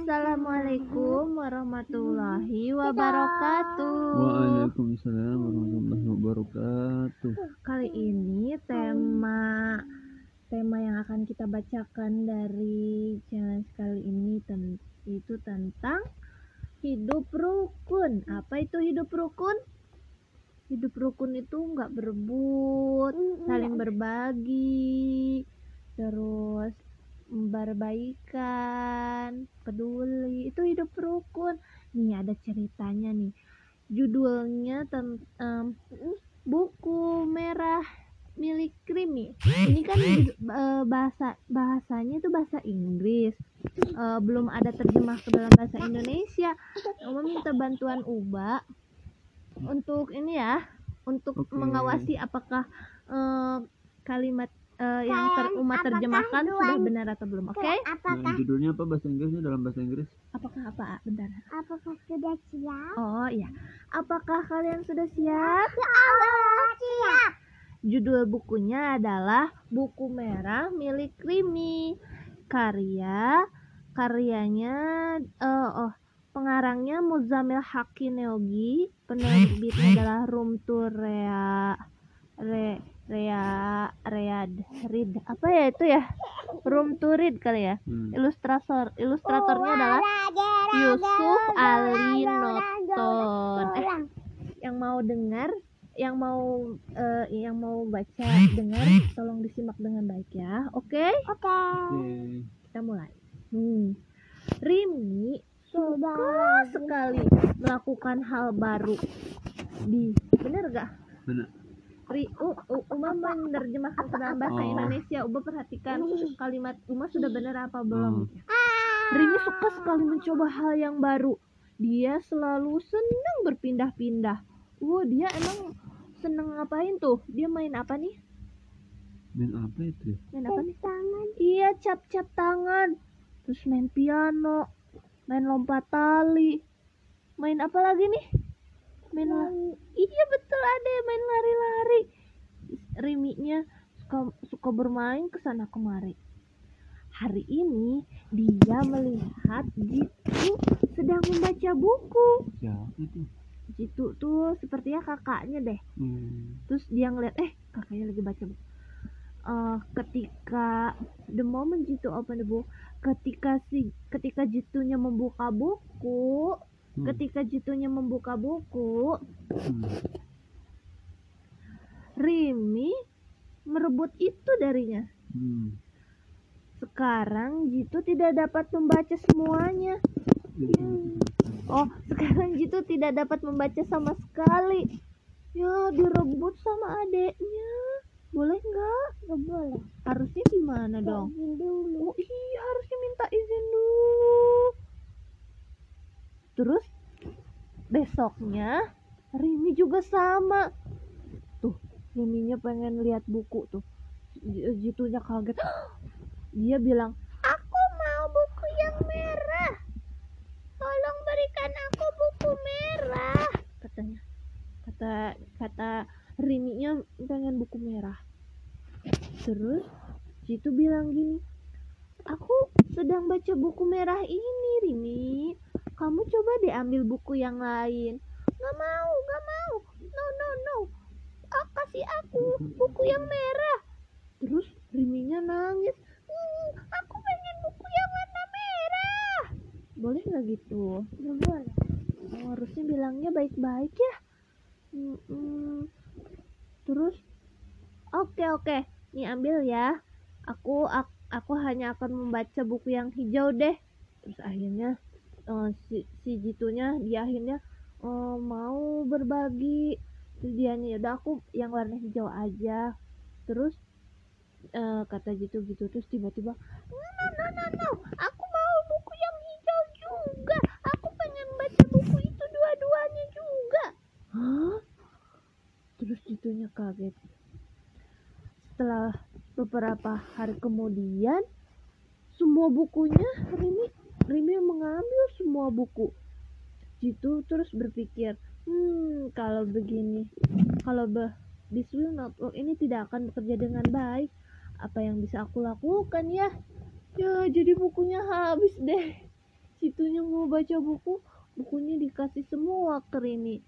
Assalamualaikum warahmatullahi wabarakatuh. Waalaikumsalam warahmatullahi wabarakatuh. Kali ini tema tema yang akan kita bacakan dari challenge kali ini ten- itu tentang hidup rukun. Apa itu hidup rukun? Hidup rukun itu nggak berebut, saling berbagi, terus berbaikan, peduli. Itu hidup rukun. Nih ada ceritanya nih. Judulnya tentang buku merah milik Krimi. Ini kan eh, bahasa bahasanya itu bahasa Inggris. Eh, belum ada terjemah ke dalam bahasa Indonesia. Oma minta bantuan Uba untuk ini ya, untuk Oke. mengawasi apakah eh, kalimat eh, yang ter Uma Apakah terjemahkan sudah benar atau belum. Oke? Nah, Apakah judulnya apa bahasa Inggrisnya dalam bahasa Inggris? Apakah apa? Bentar. apakah sudah siap? Oh iya. Apakah kalian sudah siap? Allah siap. Judul bukunya adalah Buku Merah milik Krimi. Karya karyanya eh, oh pengarangnya Muzamil Haki Neogi, penerbitnya adalah Room to Rea Re, Rea Read Read apa ya itu ya? Room to Read kali ya. Hmm. Ilustrator ilustratornya adalah Yusuf Ali Noton. Eh, yang mau dengar yang mau eh, yang mau baca dengar tolong disimak dengan baik ya oke Oke. Oke. kita mulai hmm. Rimi suka Sudah. sekali melakukan hal baru di bener gak Benar. Ri, uh, uh, Uma menerjemahkan ke dalam bahasa Oh. Indonesia Uma perhatikan kalimat Uma sudah benar apa belum Oh. Rimi suka sekali mencoba hal yang baru. Dia selalu senang berpindah-pindah. Wah, dia emang seneng ngapain tuh? Dia main apa nih? Main apa itu? ya? Main apa nih? Tangan. Iya, cap-cap tangan. Terus main piano, main lompat tali. Main apa lagi nih? Main la- Iya betul ada main lari-lari. Riminya suka suka bermain ke sana kemari. Hari ini dia melihat Jitu sedang membaca buku. Siapa itu? Jitu tuh sepertinya kakaknya deh. Hmm. Terus dia ngeliat, eh kakaknya lagi baca buku. Eh, ketika the moment Jitu open the book, ketika si ketika Jitunya membuka buku, Hmm. ketika Jitunya membuka buku, Hmm. Rimi merebut itu darinya. Hmm. Sekarang Jitu tidak dapat membaca semuanya. Hmm. Oh, sekarang Jitu tidak dapat membaca sama sekali. Ya, direbut sama adeknya. Boleh nggak? Gak boleh. Harusnya gimana dong? Izin dulu. Oh iya, harusnya minta izin dulu. Terus besoknya Rimi juga sama. Tuh, Riminya pengen lihat buku tuh. Jitunya kaget. Dia bilang, "Aku mau buku yang merah. Tolong berikan aku buku merah." Katanya. Kata kata Riminya pengen buku merah. Terus Jitu bilang gini, Aku sedang baca buku merah ini, Rimi. Kamu coba deh ambil buku yang lain. Gak mau, gak mau. No, no, no. Ah, kasih aku buku yang merah. Terus Riminya nangis. "Hmm, aku pengen buku yang warna merah. Boleh nggak gitu? Gak boleh. Oh, harusnya bilangnya baik-baik ya. Mm-mm. Terus, oke oke, nih ambil ya. Aku ak- aku hanya akan membaca buku yang hijau deh. Terus akhirnya eh, si si Jitunya dia akhirnya eh, mau berbagi. Terus dia udah aku yang warna hijau aja. Terus eh, kata Jitu gitu terus tiba-tiba no no no no aku mau buku yang hijau juga aku pengen baca buku itu dua-duanya juga Hah? terus Jitunya kaget setelah beberapa hari kemudian semua bukunya Rimi Rimi mengambil semua buku Jitu terus berpikir hmm kalau begini. Kalau be this will not work ini tidak akan bekerja dengan baik. Apa yang bisa aku lakukan ya? Ya jadi bukunya habis deh. Citunya mau baca buku bukunya dikasih semua ke Rini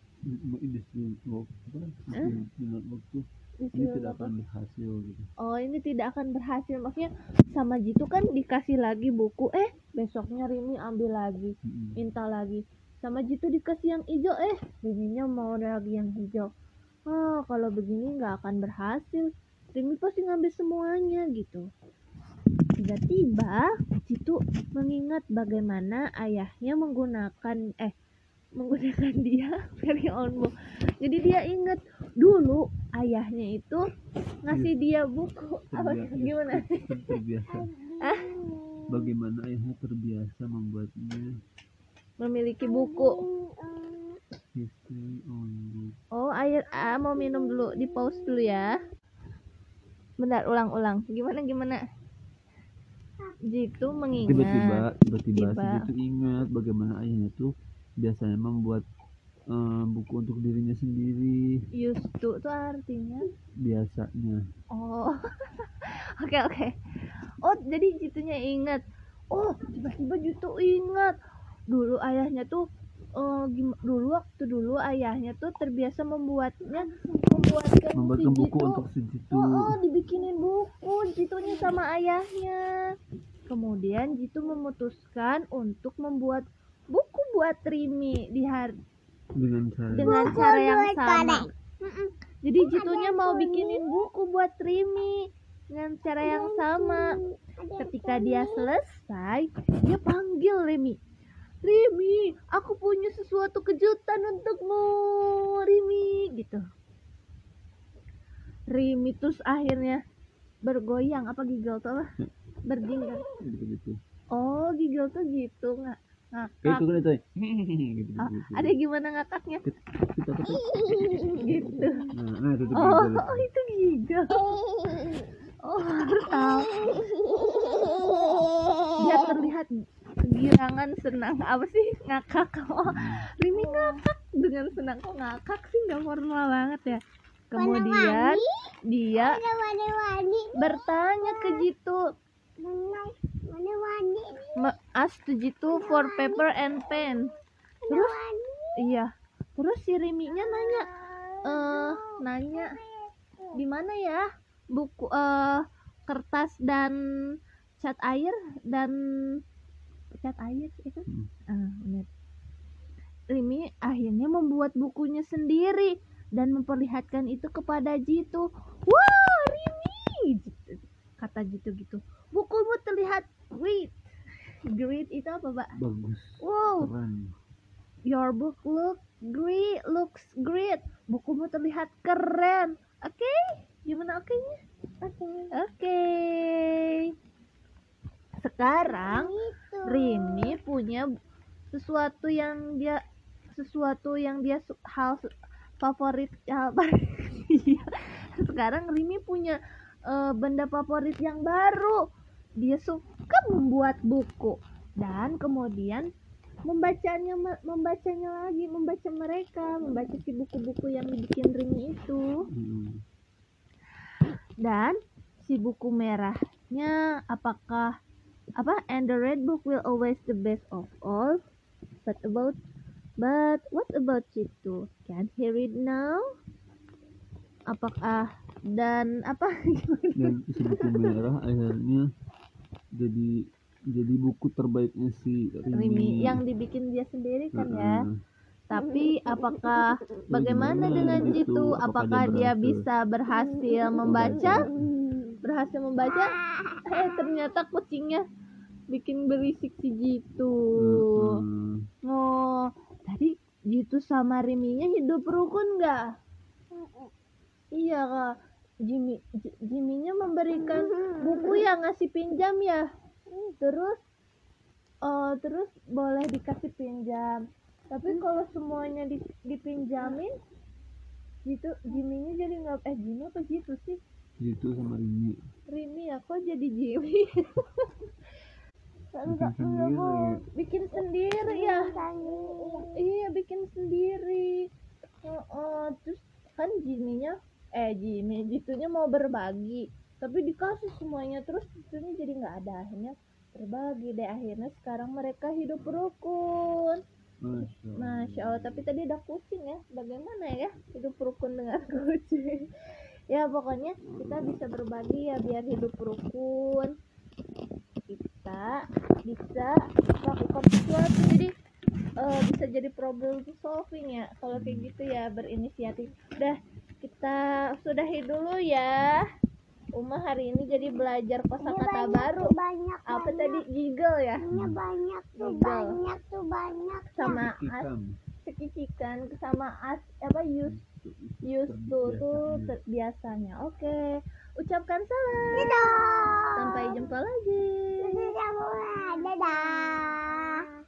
ini tuh tidak akan berhasil gitu. Oh ini tidak akan berhasil. Maksudnya sama Jitu kan dikasih lagi buku. Eh besoknya Rini ambil lagi. Minta lagi sama Jitu dikasih yang hijau. Eh Riminya mau lagi yang hijau. Ah kalau begini nggak akan berhasil. Rimi pasti ngambil semuanya gitu. Tiba-tiba Jitu mengingat bagaimana ayahnya menggunakan eh menggunakan dia very own book jadi dia ingat dulu ayahnya itu ngasih dia buku. Apa gimana? Ter- terbiasa bagaimana ayahnya terbiasa membuatnya memiliki buku Oh, air ah, mau minum dulu, di pause dulu ya. Bentar, ulang-ulang. Gimana gimana? Jitu mengingat. tiba-tiba tiba-tiba Jitu ingat bagaimana ayahnya tuh biasanya membuat eh, buku untuk dirinya sendiri to itu artinya. biasanya Oh. Oke, oke. Oh, jadi Jitunya ingat. Oh, tiba-tiba Jitu ingat. Dulu ayahnya tuh eh, gim- dulu waktu dulu ayahnya tuh terbiasa membuatnya membuatkan membuatkan si buku Jitu untuk si Jitu Oh, oh, dibikinin buku Jitunya sama ayahnya. Kemudian Jitu memutuskan untuk membuat buku buat Rimi di hari dengan cara dengan cara yang sama. Kodek. Mm-mm. Jadi Jitunya mau bikinin buku buat Rimi dengan cara yang sama. Ketika dia selesai, dia panggil Rimi. Rimi, aku punya sesuatu kejutan untukmu, Rimi, gitu. Rimi terus akhirnya bergoyang apa gigil tuh gitu gitu Oh, gigil tuh gitu nggak ngakak. itu kan itu gitu, Ah, gitu. ada gimana ngakaknya? gitu. nah, nah itu Oh, gitu. oh, itu gigil. Oh, baru tahu. Dia terlihat kegirangan senang. Apa sih? Ngakak. Oh Rimi ngakak. Dengan senang kok ngakak sih? Nggak formal banget ya. Kemudian dia Warna-warni. bertanya ke Jitu. Warna-warni. "Ma- ask to Jitu for paper and pen. Terus iya. Terus si Riminya nanya eh nanya di mana ya buku eh kertas dan cat air dan cat air itu. Hmm. ah benar Rimi akhirnya membuat bukunya sendiri dan memperlihatkan itu kepada Jitu. Wah Rimi Jitu- kata Jitu gitu. Bukumu terlihat great. Great itu apa mbak? Bagus. Wow. Keren. Your book look great, looks great. Bukumu terlihat keren. Oke, gimana oke-nya? Oke. Oke. Sekarang Itu. Rini punya sesuatu yang dia sesuatu yang dia su- hal su- favorit hal Iya. Sekarang Rini punya eh, benda favorit yang baru. Dia suka membuat buku dan kemudian membacanya membacanya lagi, membaca mereka, membaca si buku-buku yang dibikin Rini itu Hmm. dan si buku merahnya apakah apa and the red book will always the best of all but about but what about itu can he read now. Apakah dan apa? Dan buku merah akhirnya jadi jadi buku terbaiknya si Rimi, Rimi yang dibikin dia sendiri kan ya. Heeh. tapi apakah bagaimana dengan Gitu, itu? Apakah apakah dia dia bisa berhasil membaca? Berhasil membaca? Eh ternyata kucingnya bikin berisik si Jitu Heeh. oh tadi Jitu sama Riminya hidup rukun nggak? Iya kak. Jimmy J- Jimmynya memberikan buku yang ngasih pinjam ya? Terus oh terus boleh dikasih pinjam. Tapi kalau semuanya di, dipinjamin gitu Jimmynya jadi nggak eh Jimmy apa Jitu sih? Gitu sama Rimi. Rimi ya kok jadi Jimmy Bikin Enggak, sendiri. bikin sendiri ya iya bikin sendiri Heeh, terus kan Jimmy-nya eh Jimmy Jitunya mau berbagi tapi dikasih semuanya terus Jitunya jadi nggak ada akhirnya berbagi deh akhirnya sekarang mereka hidup rukun Masya Allah. Masya Allah, tapi tadi ada kucing ya. Bagaimana ya hidup rukun dengan kucing? Ya pokoknya kita bisa berbagi ya biar hidup rukun. Kita bisa melakukan sesuatu jadi eh, bisa jadi problem solving ya. Kalau kayak gitu ya berinisiatif. Udah kita sudahi dulu ya. Uma hari ini jadi belajar kosakata baru. banyak Apa tadi giggle ya? Ini banyak tuh Giggle. banyak tuh banyak Sama as Kikam. cekikikan sama as apa use use to tuh Terbiasanya. ter- biasanya oke ucapkan salam. Dadah. Sampai jumpa lagi. Dadah. Dadah